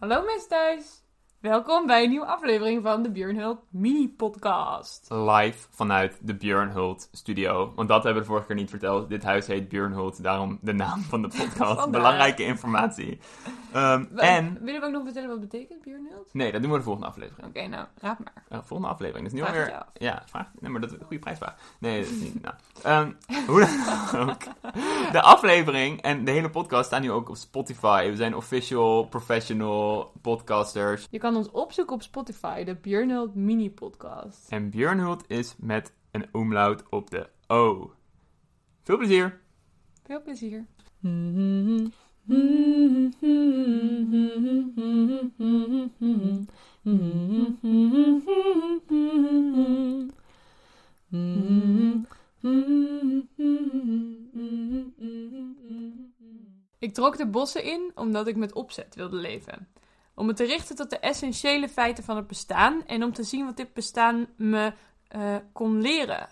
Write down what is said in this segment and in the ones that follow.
Hallo mensen thuis. Welkom bij een nieuwe aflevering van de Björnhult mini-podcast. live vanuit de Björnhult studio. Want dat hebben we de vorige keer niet verteld. Dit huis heet Björnhult, daarom de naam van de podcast. Belangrijke informatie. Ehm, We- en... Willen we ook nog vertellen wat betekent, Björnhult? Nee, dat doen we de volgende aflevering. Oké, nou, raad maar. Eh, volgende aflevering. Dus nu Vraag alweer... Ja, vraag... Nee, maar dat is een goede prijsvraag. Nee, dat is niet... Nou. Ehm, hoe dan ook. De aflevering en de hele podcast staan nu ook op Spotify. We zijn official, professional podcasters. Je kan ons opzoeken op Spotify, de Björnhult mini-podcast. En Björnhult is met een umlaut op de O. Veel plezier! Veel plezier. Ik trok de bossen in omdat ik met opzet wilde leven. Om me te richten tot de essentiële feiten van het bestaan en om te zien wat dit bestaan me eh, kon leren.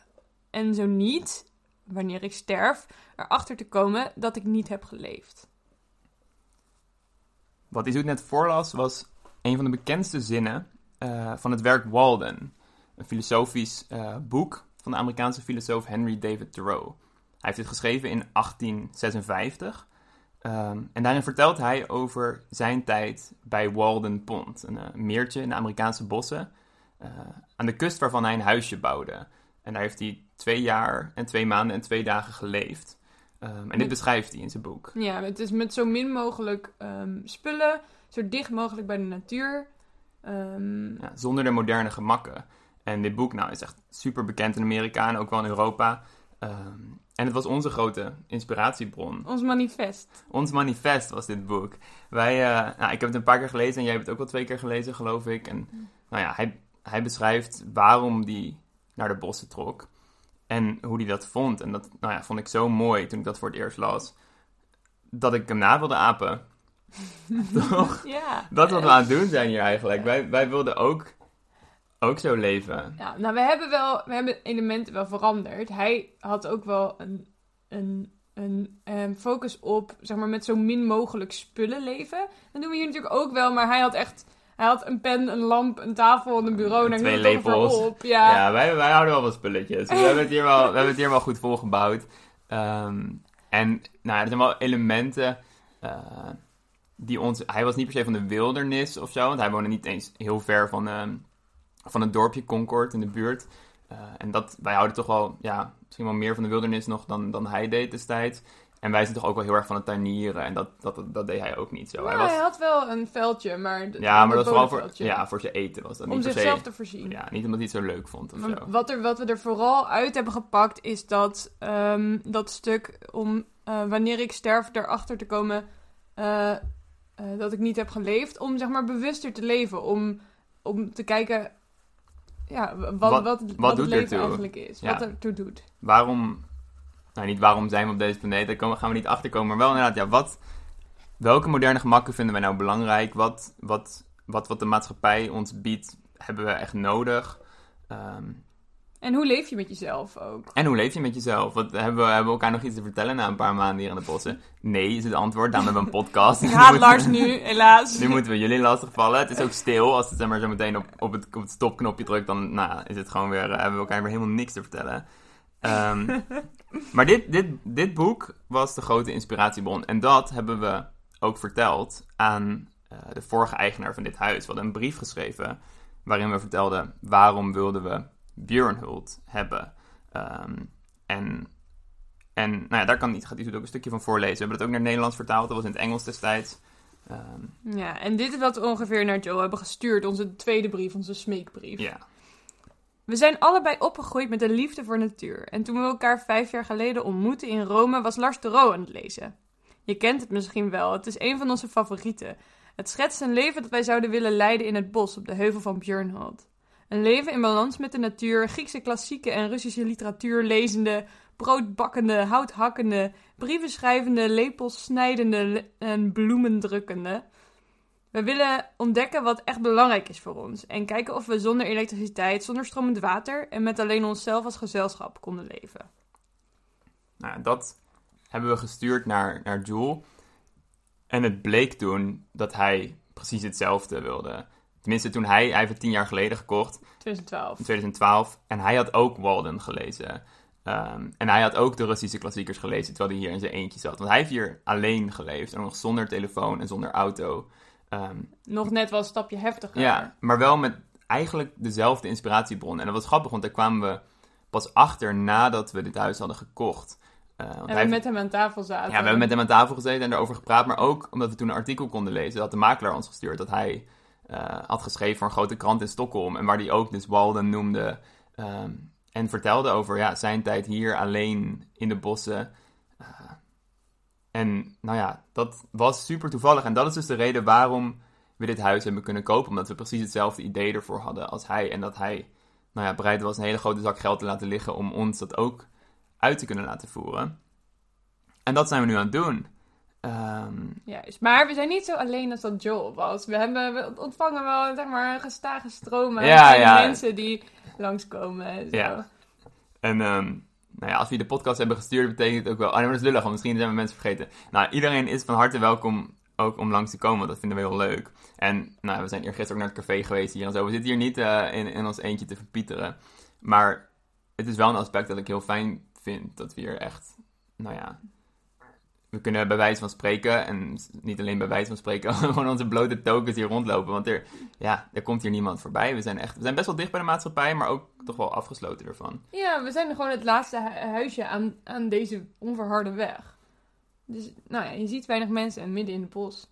En zo niet, wanneer ik sterf, erachter te komen dat ik niet heb geleefd. Wat Izoet net voorlas was een van de bekendste zinnen eh, van het werk Walden. Een filosofisch eh, boek van de Amerikaanse filosoof Henry David Thoreau. Hij heeft dit geschreven in 1856. Ehm, en daarin vertelt hij over zijn tijd bij Walden Pond. Een eh, meertje in de Amerikaanse bossen. eh, aan de kust waarvan hij een huisje bouwde. En daar heeft hij twee jaar en twee maanden en twee dagen geleefd. Ehm, en dit beschrijft hij in zijn boek. Ja, het is met zo min mogelijk ehm, spullen, zo dicht mogelijk bij de natuur. Ja, zonder de moderne gemakken. En dit boek nou, is echt super bekend in Amerika en ook wel in Europa. Ehm, en het was onze grote inspiratiebron. ons manifest. Ons manifest was dit boek. Wij, eh, nou, ik heb het een paar keer gelezen en jij hebt het ook wel twee keer gelezen, geloof ik. En nou ja, hij, hij beschrijft waarom hij naar de bossen trok. En hoe hij dat vond. En dat nou ja, vond ik zo mooi toen ik dat voor het eerst las. Dat ik hem na wilde apen. Toch? Ja. Dat is wat we aan het doen zijn hier eigenlijk. Wij, wij wilden ook, ook zo leven. Ja, nou, we hebben wel, we hebben elementen wel veranderd. Hij had ook wel een, een, een ehm, focus op, zeg maar, met zo min mogelijk spullen leven. Dat doen we hier natuurlijk ook wel, maar hij had echt, hij had een pen, een lamp, een tafel en een bureau. En Twee lepels. Op. Ja. Ja, wij, wij houden wel wat spulletjes. Dus we, hebben het hier wel, we hebben het hier wel goed volgebouwd. Ehm, en nou, er zijn wel elementen eh, die ons... Hij was niet per se van de wildernis of zo, want hij woonde niet eens heel ver van, ehm, van het dorpje Concord in de buurt. Eh, en dat, wij houden toch wel, ja, misschien wel meer van de wildernis nog dan, dan hij deed destijds. En wij zijn toch ook wel heel erg van het tuinieren. En dat, dat, dat, deed hij ook niet zo. Nou, hij was, hij had wel een veldje, maar... ja, maar dat was vooral voor, ja, voor zijn eten. Was dat Om niet zichzelf se. te voorzien. Ja, niet omdat hij het zo leuk vond of Maar zo. Wat, er, wat we er vooral uit hebben gepakt is dat, ehm, dat stuk om eh, wanneer ik sterf erachter te komen eh, dat ik niet heb geleefd. Om zeg maar bewuster te leven. Om, om te kijken ja, wat, Wat- wat, het leven eigenlijk is. Ja. Wat ertoe doet. waarom, nou niet waarom zijn we op deze planeet, daar komen- gaan we niet achterkomen, maar wel inderdaad, ja, wat, welke moderne gemakken vinden wij nou belangrijk? Wat, wat, wat, wat de maatschappij ons biedt, hebben we echt nodig? Ehm, En hoe leef je met jezelf ook? en hoe leef je met jezelf? Wat, hebben, we, hebben we elkaar nog iets te vertellen na een paar maanden hier in de bossen? Nee, is het antwoord. Daarom hebben we een podcast. Ik Nu haat moeten- Lars nu, helaas. Nu moeten we jullie lastigvallen. Het is ook stil. Als het zeg maar zo meteen op, op, het, op het stopknopje drukt, dan nou, is het gewoon weer, eh, hebben we elkaar weer helemaal niks te vertellen. Ehm, maar dit, dit, dit boek was de grote inspiratiebron. En dat hebben we ook verteld aan eh, de vorige eigenaar van dit huis. We hadden een brief geschreven waarin we vertelden waarom wilden we Björnhult hebben. Ehm, en en nou ja, daar kan niet, gaat hij ook een stukje van voorlezen. We hebben het ook naar het Nederlands vertaald. Dat was in het Engels destijds. Ehm, Ja, en dit is wat we ongeveer naar Joe hebben gestuurd. Onze tweede brief, onze smeekbrief. ja. We zijn allebei opgegroeid met een liefde voor natuur. En toen we elkaar vijf jaar geleden ontmoetten in Rome, was Lars de Roo aan het lezen. Je kent het misschien wel, het is een van onze favorieten. Het schetst een leven dat wij zouden willen leiden in het bos op de heuvel van Björnholt. Een leven in balans met de natuur, Griekse klassieken en Russische literatuur lezende, broodbakkende, houthakkende, brieven schrijvende, lepels snijdende en bloemen drukkende. We willen ontdekken wat echt belangrijk is voor ons. En kijken of we zonder elektriciteit, zonder stromend water en met alleen onszelf als gezelschap konden leven. Nou, dat hebben we gestuurd naar, naar Joel. En het bleek toen dat hij precies hetzelfde wilde. Tenminste, toen hij, hij heeft het tien jaar geleden gekocht, 2012. in 2012. En hij had ook Walden gelezen. Ehm, en hij had ook de Russische klassiekers gelezen, terwijl hij hier in zijn eentje zat. Want hij heeft hier alleen geleefd, en nog zonder telefoon en zonder auto. Ehm, Nog net wel een stapje heftiger. ja, maar wel met eigenlijk dezelfde inspiratiebron. En dat was grappig, want daar kwamen we pas achter nadat we dit huis hadden gekocht. Eh, want En hij we heeft- met hem aan tafel zaten. ja, we hebben met hem aan tafel gezeten en erover gepraat. Maar ook omdat we toen een artikel konden lezen. Dat de makelaar ons gestuurd. Dat hij had geschreven voor een grote krant in Stockholm. En waar hij ook dus Walden noemde. ehm, en vertelde over ja, zijn tijd hier alleen in de bossen. Eh, en nou ja, dat was super toevallig. En dat is dus de reden waarom we dit huis hebben kunnen kopen. Omdat we precies hetzelfde idee ervoor hadden als hij. En dat hij nou ja, bereid was een hele grote zak geld te laten liggen om ons dat ook uit te kunnen laten voeren. En dat zijn we nu aan het doen. Juist. Maar we zijn niet zo alleen als dat Joel was. We, hebben, we ontvangen wel zeg maar, een gestage Ja, kleine ja. mensen die langskomen. En zo. Ja. en ehm, nou ja, als we de podcast hebben gestuurd, betekent het ook wel... Oh nee, maar dat is lullig, want misschien zijn we mensen vergeten. Nou, iedereen is van harte welkom ook om langs te komen, want dat vinden we heel leuk. En nou, we zijn eergisteren ook naar het café geweest hier en zo. We zitten hier niet eh, in, in ons eentje te verpieteren. Maar het is wel een aspect dat ik heel fijn vind, dat we hier echt, nou ja... We kunnen bij wijze van spreken, en niet alleen bij wijze van spreken, gewoon onze blote tokens hier rondlopen. Want er, ja, er komt hier niemand voorbij. We zijn, echt, we zijn best wel dicht bij de maatschappij, maar ook toch wel afgesloten ervan. Ja, we zijn gewoon het laatste hu- huisje aan, aan deze onverharde weg. Dus nou ja, je ziet weinig mensen en midden in het bos.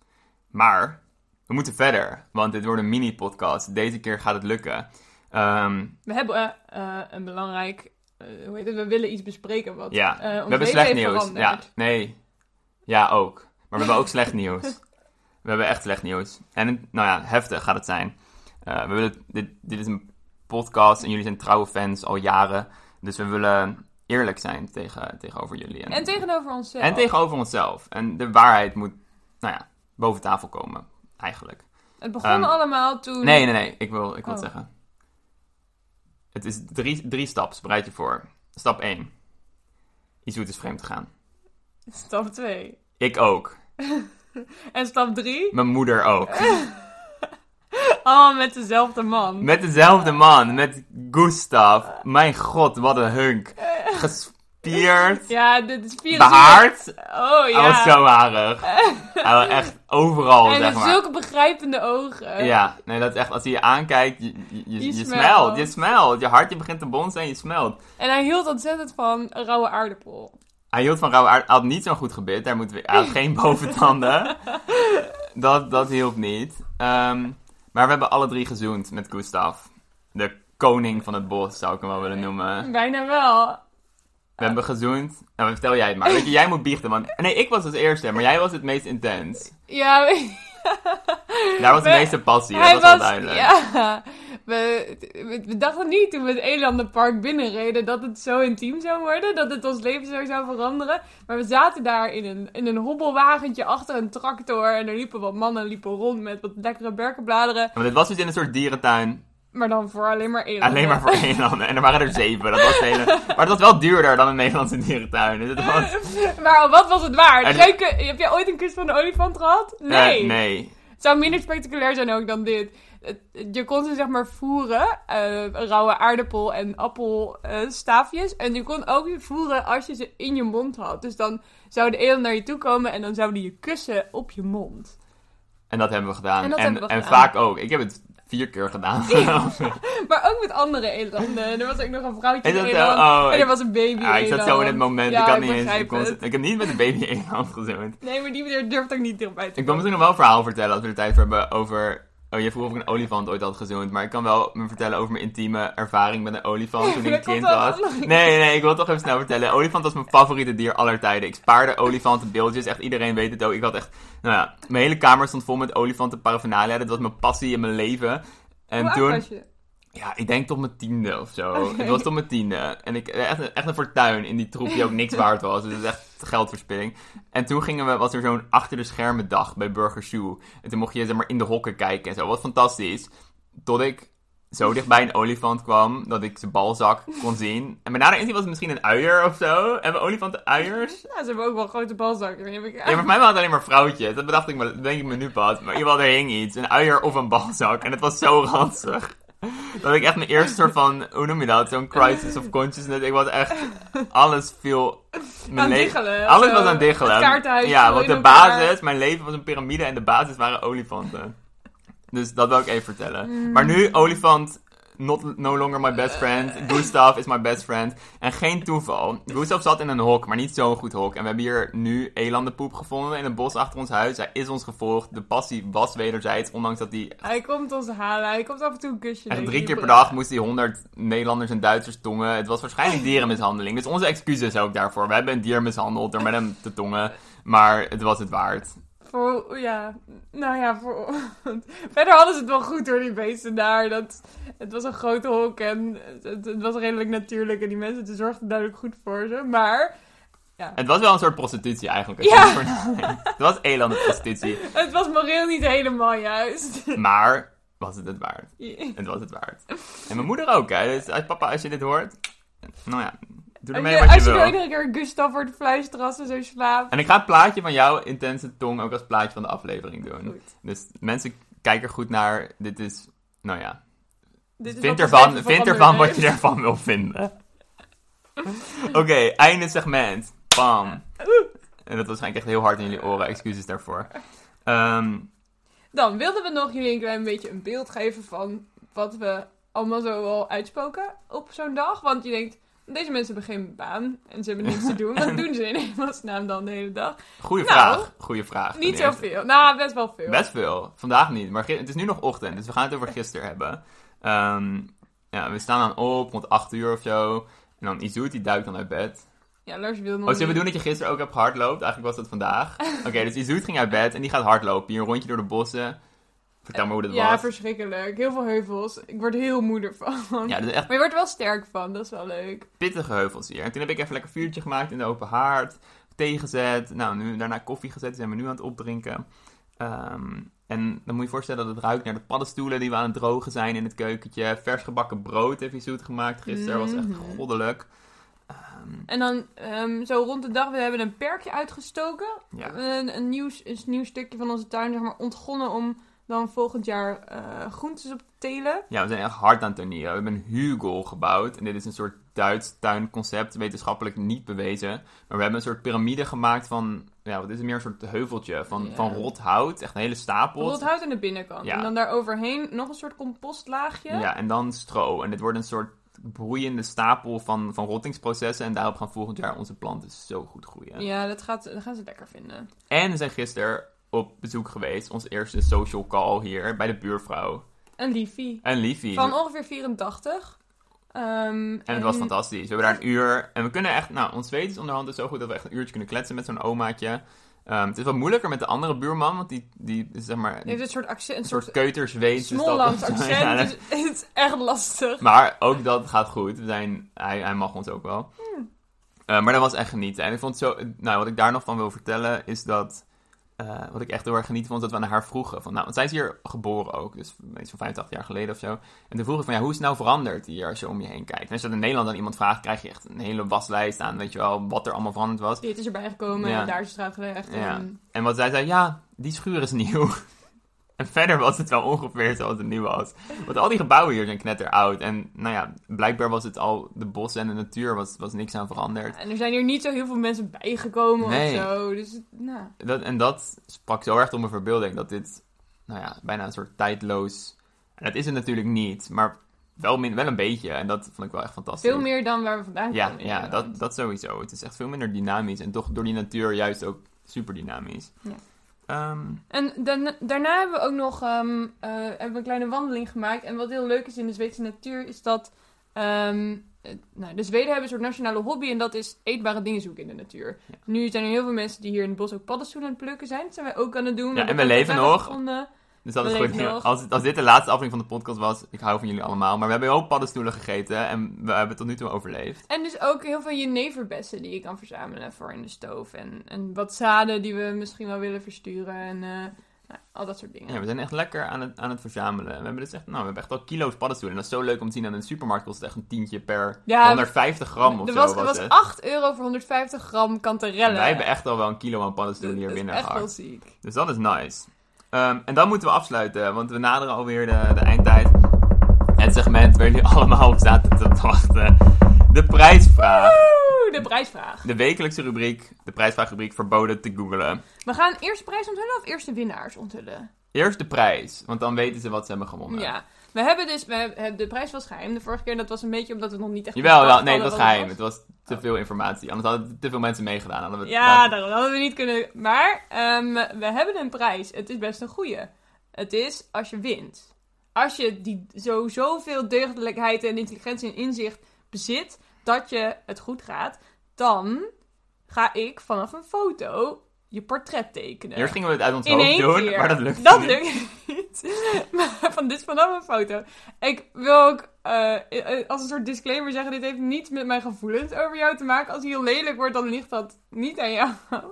Maar we moeten verder, want dit wordt een mini-podcast. Deze keer gaat het lukken. Ehm, We hebben eh, eh, een belangrijk... eh, hoe heet het? We willen iets bespreken wat ja, ons we hebben slecht nieuws. Ja, nee. Ja, ook. Maar we hebben ook slecht nieuws. We hebben echt slecht nieuws. En nou ja, heftig gaat het zijn. Eh, we willen, dit, dit is een podcast en jullie zijn trouwe fans al jaren. Dus we willen eerlijk zijn tegen, tegenover jullie. En tegenover onszelf. en tegenover onszelf. En de waarheid moet, nou ja, boven tafel komen, eigenlijk. Het begon Ehm, allemaal toen... Nee, nee, nee. Ik wil, ik wil Oh. het zeggen. Het is drie, drie staps. Bereid je voor. Stap 1. Izoet is vreemd gegaan. Stap 2. Ik ook. En stap 3? Mijn moeder ook. Allemaal met dezelfde man. Met dezelfde man. Met Gustav. Mijn god, wat een hunk. Gespierd. Ja, dit is 24 Behaard. Oh Hij ja. was zo harig. Hij was echt overal, en zeg maar. zulke begrijpende ogen. Ja, nee, dat is echt, als hij je aankijkt, je, je, je, smelt. Je smelt. Je hartje begint te bonzen en je smelt. En hij hield ontzettend van rauwe aardappel. Hij hield van rauwe aard. Hij had niet zo'n goed gebit. Daar moeten we, hij had geen boventanden. dat, dat hielp niet. Ehm, maar we hebben alle drie gezoend met Gustav. De koning van het bos, zou ik hem wel willen noemen. Bijna wel. We hebben gezoend. Nou, vertel jij het maar. Weet je, jij moet biechten. Want... Nee, ik was als eerste, maar jij was het meest intens. Ja, Daar was de meeste passie, dat was wel duidelijk. Ja, we, we, dachten niet toen we het Elandenpark binnenreden dat het zo intiem zou worden. Dat het ons leven zo zou veranderen. Maar we zaten daar in een, in een hobbelwagentje achter een tractor. En er liepen wat mannen liepen rond met wat lekkere berkenbladeren. Want dit was dus in een soort dierentuin. Maar dan voor alleen maar elanden. Alleen maar voor elanden. En er waren er zeven. Dat was hele... Maar het was wel duurder dan een Nederlandse dierentuin. Dus het was... Maar wat was het waard? En- Leuke, heb jij ooit een kus van een olifant gehad? Nee. Eh, nee. Het zou minder spectaculair zijn ook dan dit. Je kon ze zeg maar voeren, eh, rauwe aardappel en appelstaafjes. en je kon ook voeren als je ze in je mond had. Dus dan zou de eland naar je toe komen en dan zouden die je kussen op je mond. En dat hebben we gedaan. En dat en, hebben we en gedaan. vaak ook. Ik heb het vier keer gedaan. Maar ook met andere elanden. Er was ook nog een vrouwtje dat zo? eland. Oh, en er ik- was een baby Ah, ik zat zo in het moment. Ja, ik had ik niet eens. Ik, kon, ik heb niet met de baby eland gezoend. Nee, maar die durft ook niet dichtbij te Ik wil komen. misschien nog wel een verhaal vertellen als we er tijd voor hebben over. Oh, je vroeg of ik een olifant ooit had gezoend. Maar ik kan wel me vertellen over mijn intieme ervaring met een olifant toen ik een kind was. Nee, nee, ik wil het toch even snel vertellen. Olifant was mijn favoriete dier aller tijden. Ik spaarde olifantenbeeldjes. Echt iedereen weet het ook. Ik had echt. Nou ja, mijn hele kamer stond vol met olifanten paraphernalia. Dat was mijn passie in mijn leven. En Hoe toen. was je? Ja, ik denk tot mijn tiende of zo. Oké. Het was tot mijn tiende. En ik, echt, een- echt een fortuin in die troep die ook niks waard was. Dus het is echt geldverspilling. En toen gingen we, was er zo'n achter de schermen dag bij Burger Shoe. En toen mocht je zeg maar, in de hokken kijken en zo. Wat fantastisch. Tot ik zo dichtbij een olifant kwam dat ik zijn balzak kon zien. En mijn nader inzien was het misschien een uier of zo. Hebben olifanten uiers? Ja, ze hebben ook wel grote balzakken. Ik Ja, voor mij waren het alleen maar vrouwtjes. Dat bedacht ik me, denk ik me nu pas. Maar in ieder geval, er hing iets. Een uier of een balzak. En het was zo ranzig. Dat ik echt mijn eerste soort van, hoe noem je dat? Zo'n crisis of consciousness. Ik was echt, alles viel... le- diggelen. Alles was aan diggelen. Ja, want de elkaar. basis, mijn leven was een piramide en de basis waren olifanten. Dus dat wil ik even vertellen. Mm. Maar nu, olifant, not, no longer my best friend. Gustav is my best friend. En geen toeval. Gustav zat in een hok, maar niet zo'n goed hok. En we hebben hier nu elandenpoep gevonden in het bos achter ons huis. Hij is ons gevolgd. De passie was wederzijds, ondanks dat hij Hij komt ons halen. Hij komt af en toe een kusje nemen. drie keer per dag moest hij 100 Nederlanders en Duitsers tongen. Het was waarschijnlijk dierenmishandeling. Dus onze excuses ook daarvoor. We hebben een dier mishandeld door met hem te tongen. Maar het was het waard. Voor, ja, nou ja, voor... Verder hadden ze het wel goed door die beesten daar. Dat, het was een grote hok en het, het was redelijk natuurlijk. En die mensen zorgden duidelijk goed voor ze. Maar Het was wel een soort prostitutie eigenlijk. als Ja. Het was elandenprostitutie. het was moreel niet helemaal juist. Maar was het het waard. Het was het waard. En mijn moeder ook, hè. Dus als, papa, als je dit hoort... Nou ja, doe Als ermee wat je als je wil. iedere keer Gustav voor het fluisterrassen zo slaapt. En ik ga het plaatje van jouw intense tong ook als plaatje van de aflevering doen. Goed. Dus mensen kijken er goed naar. Dit is, nou ja, Dit is Vind ervan, vind ervan wat je ervan wil vinden. Oké, einde segment. Bam. En dat was waarschijnlijk echt heel hard in jullie oren. Excuses daarvoor. Ehm, Dan wilden we nog jullie een klein beetje een beeld geven van wat we allemaal zo wel uitspoken op zo'n dag. Want je denkt, deze mensen hebben geen baan en ze hebben niets te doen. Wat doen ze in hemelsnaam dan de hele dag? goeie Nou, vraag. Goeie vraag. Niet zoveel. Nou, best wel veel. Best veel. Vandaag niet. Maar het is nu nog ochtend. Dus we gaan het over gisteren hebben. Ehm, ja, we staan dan op rond 8 uur of zo. En dan Izoet, die duikt dan uit bed. Ja, Lars wil nog Oh, zullen we doen dat je gisteren ook hebt gehardloopt? Eigenlijk was dat vandaag. Oké, dus Izoet ging uit bed en die gaat hardlopen. Hier een rondje door de bossen. Vertel me hoe dat Ja, was. verschrikkelijk. Heel veel heuvels. Ik word heel moeder van. Ja, dat is echt Maar je wordt er wel sterk van. Dat is wel leuk. pittige heuvels hier. En toen heb ik even lekker vuurtje gemaakt in de open haard. Thee gezet. Nou, nu, daarna koffie gezet. Die zijn we nu aan het opdrinken. Ehm, en dan moet je je voorstellen dat het ruikt naar de paddenstoelen die we aan het drogen zijn in het keukentje. Vers gebakken brood heeft hij zoet gemaakt gisteren. was echt Mhm. goddelijk. Ehm, En dan um, zo rond de dag, we hebben een perkje uitgestoken. ja. Een, een, nieuw, een nieuw stukje van onze tuin, zeg maar, ontgonnen om dan volgend jaar eh, groentes op te telen. ja, we zijn echt hard aan het tuinieren. We hebben een hugel gebouwd. En dit is een soort Duits tuinconcept. Wetenschappelijk niet bewezen. Maar we hebben een soort piramide gemaakt van... Ja, wat is het meer? Een soort heuveltje van, van rot hout. Echt een hele stapel. Rothout aan de binnenkant. Ja. En dan daar overheen nog een soort compostlaagje. Ja, en dan stro. En dit wordt een soort broeiende stapel van, van rottingsprocessen. En daarop gaan volgend jaar onze planten zo goed groeien. Ja, dat, gaat, dat gaan ze lekker vinden. En we zijn gisteren op bezoek geweest. Ons eerste social call hier bij de buurvrouw. Een liefie. En Liefie. Van ongeveer 84. Ehm, En het was fantastisch. We hebben daar een uur. En we kunnen echt, nou, ons weten is onderhand dus zo goed dat we echt een uurtje kunnen kletsen met zo'n omaatje. Ehm, het is wat moeilijker met de andere buurman, want die, die is zeg maar, Die heeft een soort accent, een een soort Smålands accent. Ja, dus het is echt lastig. Maar ook dat gaat goed. We zijn, hij, hij mag ons ook wel. Hmm. Eh, maar dat was echt genieten. En ik vond het zo... Nou, wat ik daar nog van wil vertellen is dat... eh, wat ik echt heel erg geniet vond, dat we naar haar vroegen. Van, nou, want zij is hier geboren ook. Dus iets van 85 jaar geleden of zo. En toen vroeg ik van, ja, hoe is het nou veranderd hier als je om je heen kijkt? En als je dat in Nederland aan iemand vraagt, krijg je echt een hele waslijst aan, weet je wel, wat er allemaal veranderd was. Dit is erbij gekomen Ja. daar is straat gelegd. Ja. En... En wat zij zei, ja, die schuur is nieuw. En verder was het wel ongeveer zoals het nu was. Want al die gebouwen hier zijn knetter oud. En nou ja, blijkbaar was het al, de bossen en de natuur was, was niks aan veranderd. En er zijn hier niet zo heel veel mensen bijgekomen Nee. of zo. Dus, nou. Dat, en dat sprak zo erg tot mijn verbeelding. Dat dit, nou ja, bijna een soort tijdloos... En dat is het natuurlijk niet, maar wel, min, wel een beetje. En dat vond ik wel echt fantastisch. Veel meer dan waar we vandaan Ja, komen. ja dat, dat sowieso. Het is echt veel minder dynamisch. En toch door die natuur juist ook super dynamisch. Ja. Ehm, En dan, daarna hebben we ook nog ehm, eh, hebben we een kleine wandeling gemaakt. En wat heel leuk is in de Zweedse natuur is dat... ehm, eh, nou, de Zweden hebben een soort nationale hobby en dat is eetbare dingen zoeken in de natuur. Ja. Nu zijn er heel veel mensen die hier in het bos ook paddenstoelen aan het plukken zijn. Dat zijn wij ook aan het doen. Ja, en we leven nog. gevonden. Dus dat is goed. leven nog. Als, als dit de laatste aflevering van de podcast was, ik hou van jullie allemaal. Maar we hebben ook paddenstoelen gegeten en we hebben tot nu toe overleefd. En dus ook heel veel jeneverbessen die je kan verzamelen voor in de stoof. En, en wat zaden die we misschien wel willen versturen. En, eh, nou, Al dat soort dingen. Ja, we zijn echt lekker aan het, aan het verzamelen. We hebben dus echt, nou, we hebben echt al kilo's paddenstoelen. En dat is zo leuk om te zien aan een supermarkt kost het echt een tientje per Ja, 150 gram of er zo was, was, er was het. 8 euro voor 150 gram kanterellen. Wij hebben echt al wel een kilo aan paddenstoelen hier Dat is binnen gehad. ziek. Dus dat is nice. Ehm, en dan moeten we afsluiten, want we naderen alweer de, de eindtijd. Het segment waar jullie allemaal op zaten te wachten. De prijsvraag. Woe, de prijsvraag. De wekelijkse rubriek, de prijsvraagrubriek verboden te googlen. We gaan eerst de prijs onthullen of eerst de winnaars onthullen? Eerst de prijs, want dan weten ze wat ze hebben gewonnen. Ja. We hebben dus, we de prijs was geheim. De vorige keer dat was een beetje omdat we nog niet echt... Jawel, ja, nee, het was geheim. Het was te veel informatie. Anders hadden te veel mensen meegedaan. Hadden we Ja, daarom hadden we niet kunnen. Maar ehm, we hebben een prijs. Het is best een goeie. Het is als je wint. Als je die zo, zoveel deugdelijkheid en intelligentie en inzicht bezit dat je het goed gaat, dan ga ik vanaf een foto je portret tekenen. Eerst gingen we het uit ons In hoofd doen, keer. maar dat lukte Dat niet. lukt niet. Maar van dit is vanaf een foto. Ik wil ook eh, eh, als een soort disclaimer zeggen: dit heeft niets met mijn gevoelens over jou te maken. Als hij heel lelijk wordt, dan ligt dat niet aan jou.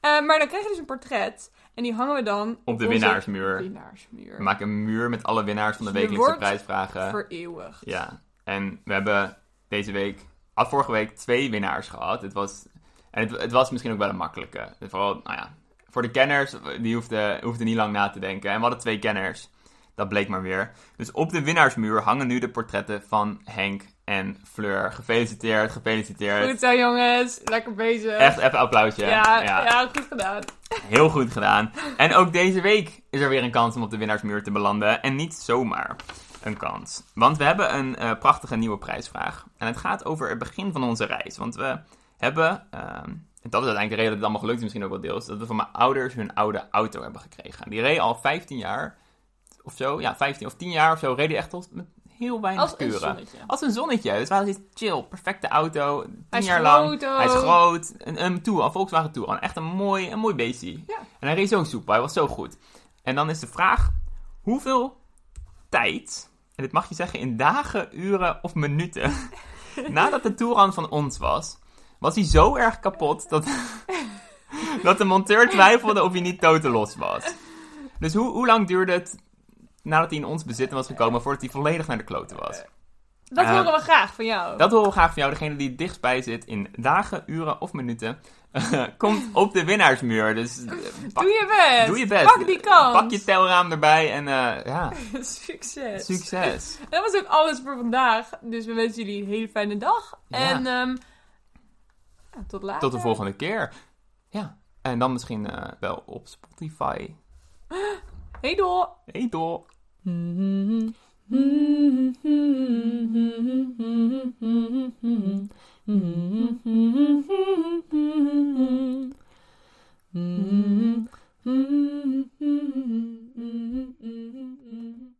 Eh, maar dan krijg je dus een portret. En die hangen we dan Op de winnaarsmuur. winnaarsmuur. We maken een muur met alle winnaars van de wekelijkse wordt prijsvragen. Vereeuwigd. Ja, en we hebben deze week, had vorige week twee winnaars gehad. Het was, en het, het was misschien ook wel een makkelijke. Vooral, nou ja, voor de kenners, die hoefden, hoefden niet lang na te denken. En we hadden twee kenners. Dat bleek maar weer. Dus op de winnaarsmuur hangen nu de portretten van Henk en Fleur. Gefeliciteerd, gefeliciteerd. Goed zo, jongens. Lekker bezig. Echt even applausje. Ja, ja. goed gedaan. Heel goed gedaan. En ook deze week is er weer een kans om op de winnaarsmuur te belanden. En niet zomaar een kans. Want we hebben een eh, prachtige nieuwe prijsvraag. En het gaat over het begin van onze reis. Want we hebben, ehm, en dat is uiteindelijk de reden dat het allemaal gelukt is, misschien ook wel deels, dat we van mijn ouders hun oude auto hebben gekregen. Die reed al 15 jaar of zo. Ja, 15 of 10 jaar of zo. Reed die echt tot met heel weinig Als een kuren. zonnetje. Als een zonnetje. Dus we hadden zoiets chill, perfecte auto. 10 Hij is jaar lang. groot ook. Hij is groot. Een, een Touran, een Volkswagen Touran. Echt een mooi, een mooi beestie. Ja. En hij reed zo soepel. Hij was zo goed. En dan is de vraag, hoeveel tijd, en dit mag je zeggen in dagen, uren of minuten, nadat de Touran van ons was, was hij zo erg kapot dat, dat de monteur twijfelde of hij niet totelos was. Dus hoe, hoe lang duurde het nadat hij in ons bezit was gekomen voordat hij volledig naar de kloten was? Dat Eh, horen we graag van jou. Dat horen we graag van jou, degene die het dichtst bij zit in dagen, uren of minuten. komt op de winnaarsmuur. Dus eh, pak, Doe je best. doe je best. Pak die kans. Pak je telraam erbij en eh, ja, Succes. succes. Dat was ook alles voor vandaag. Dus we wensen jullie een hele fijne dag. Ja. En ehm, ja, tot later. Tot de volgende keer. Ja, en dan misschien eh, wel op Spotify. Hey. Mm-hmm.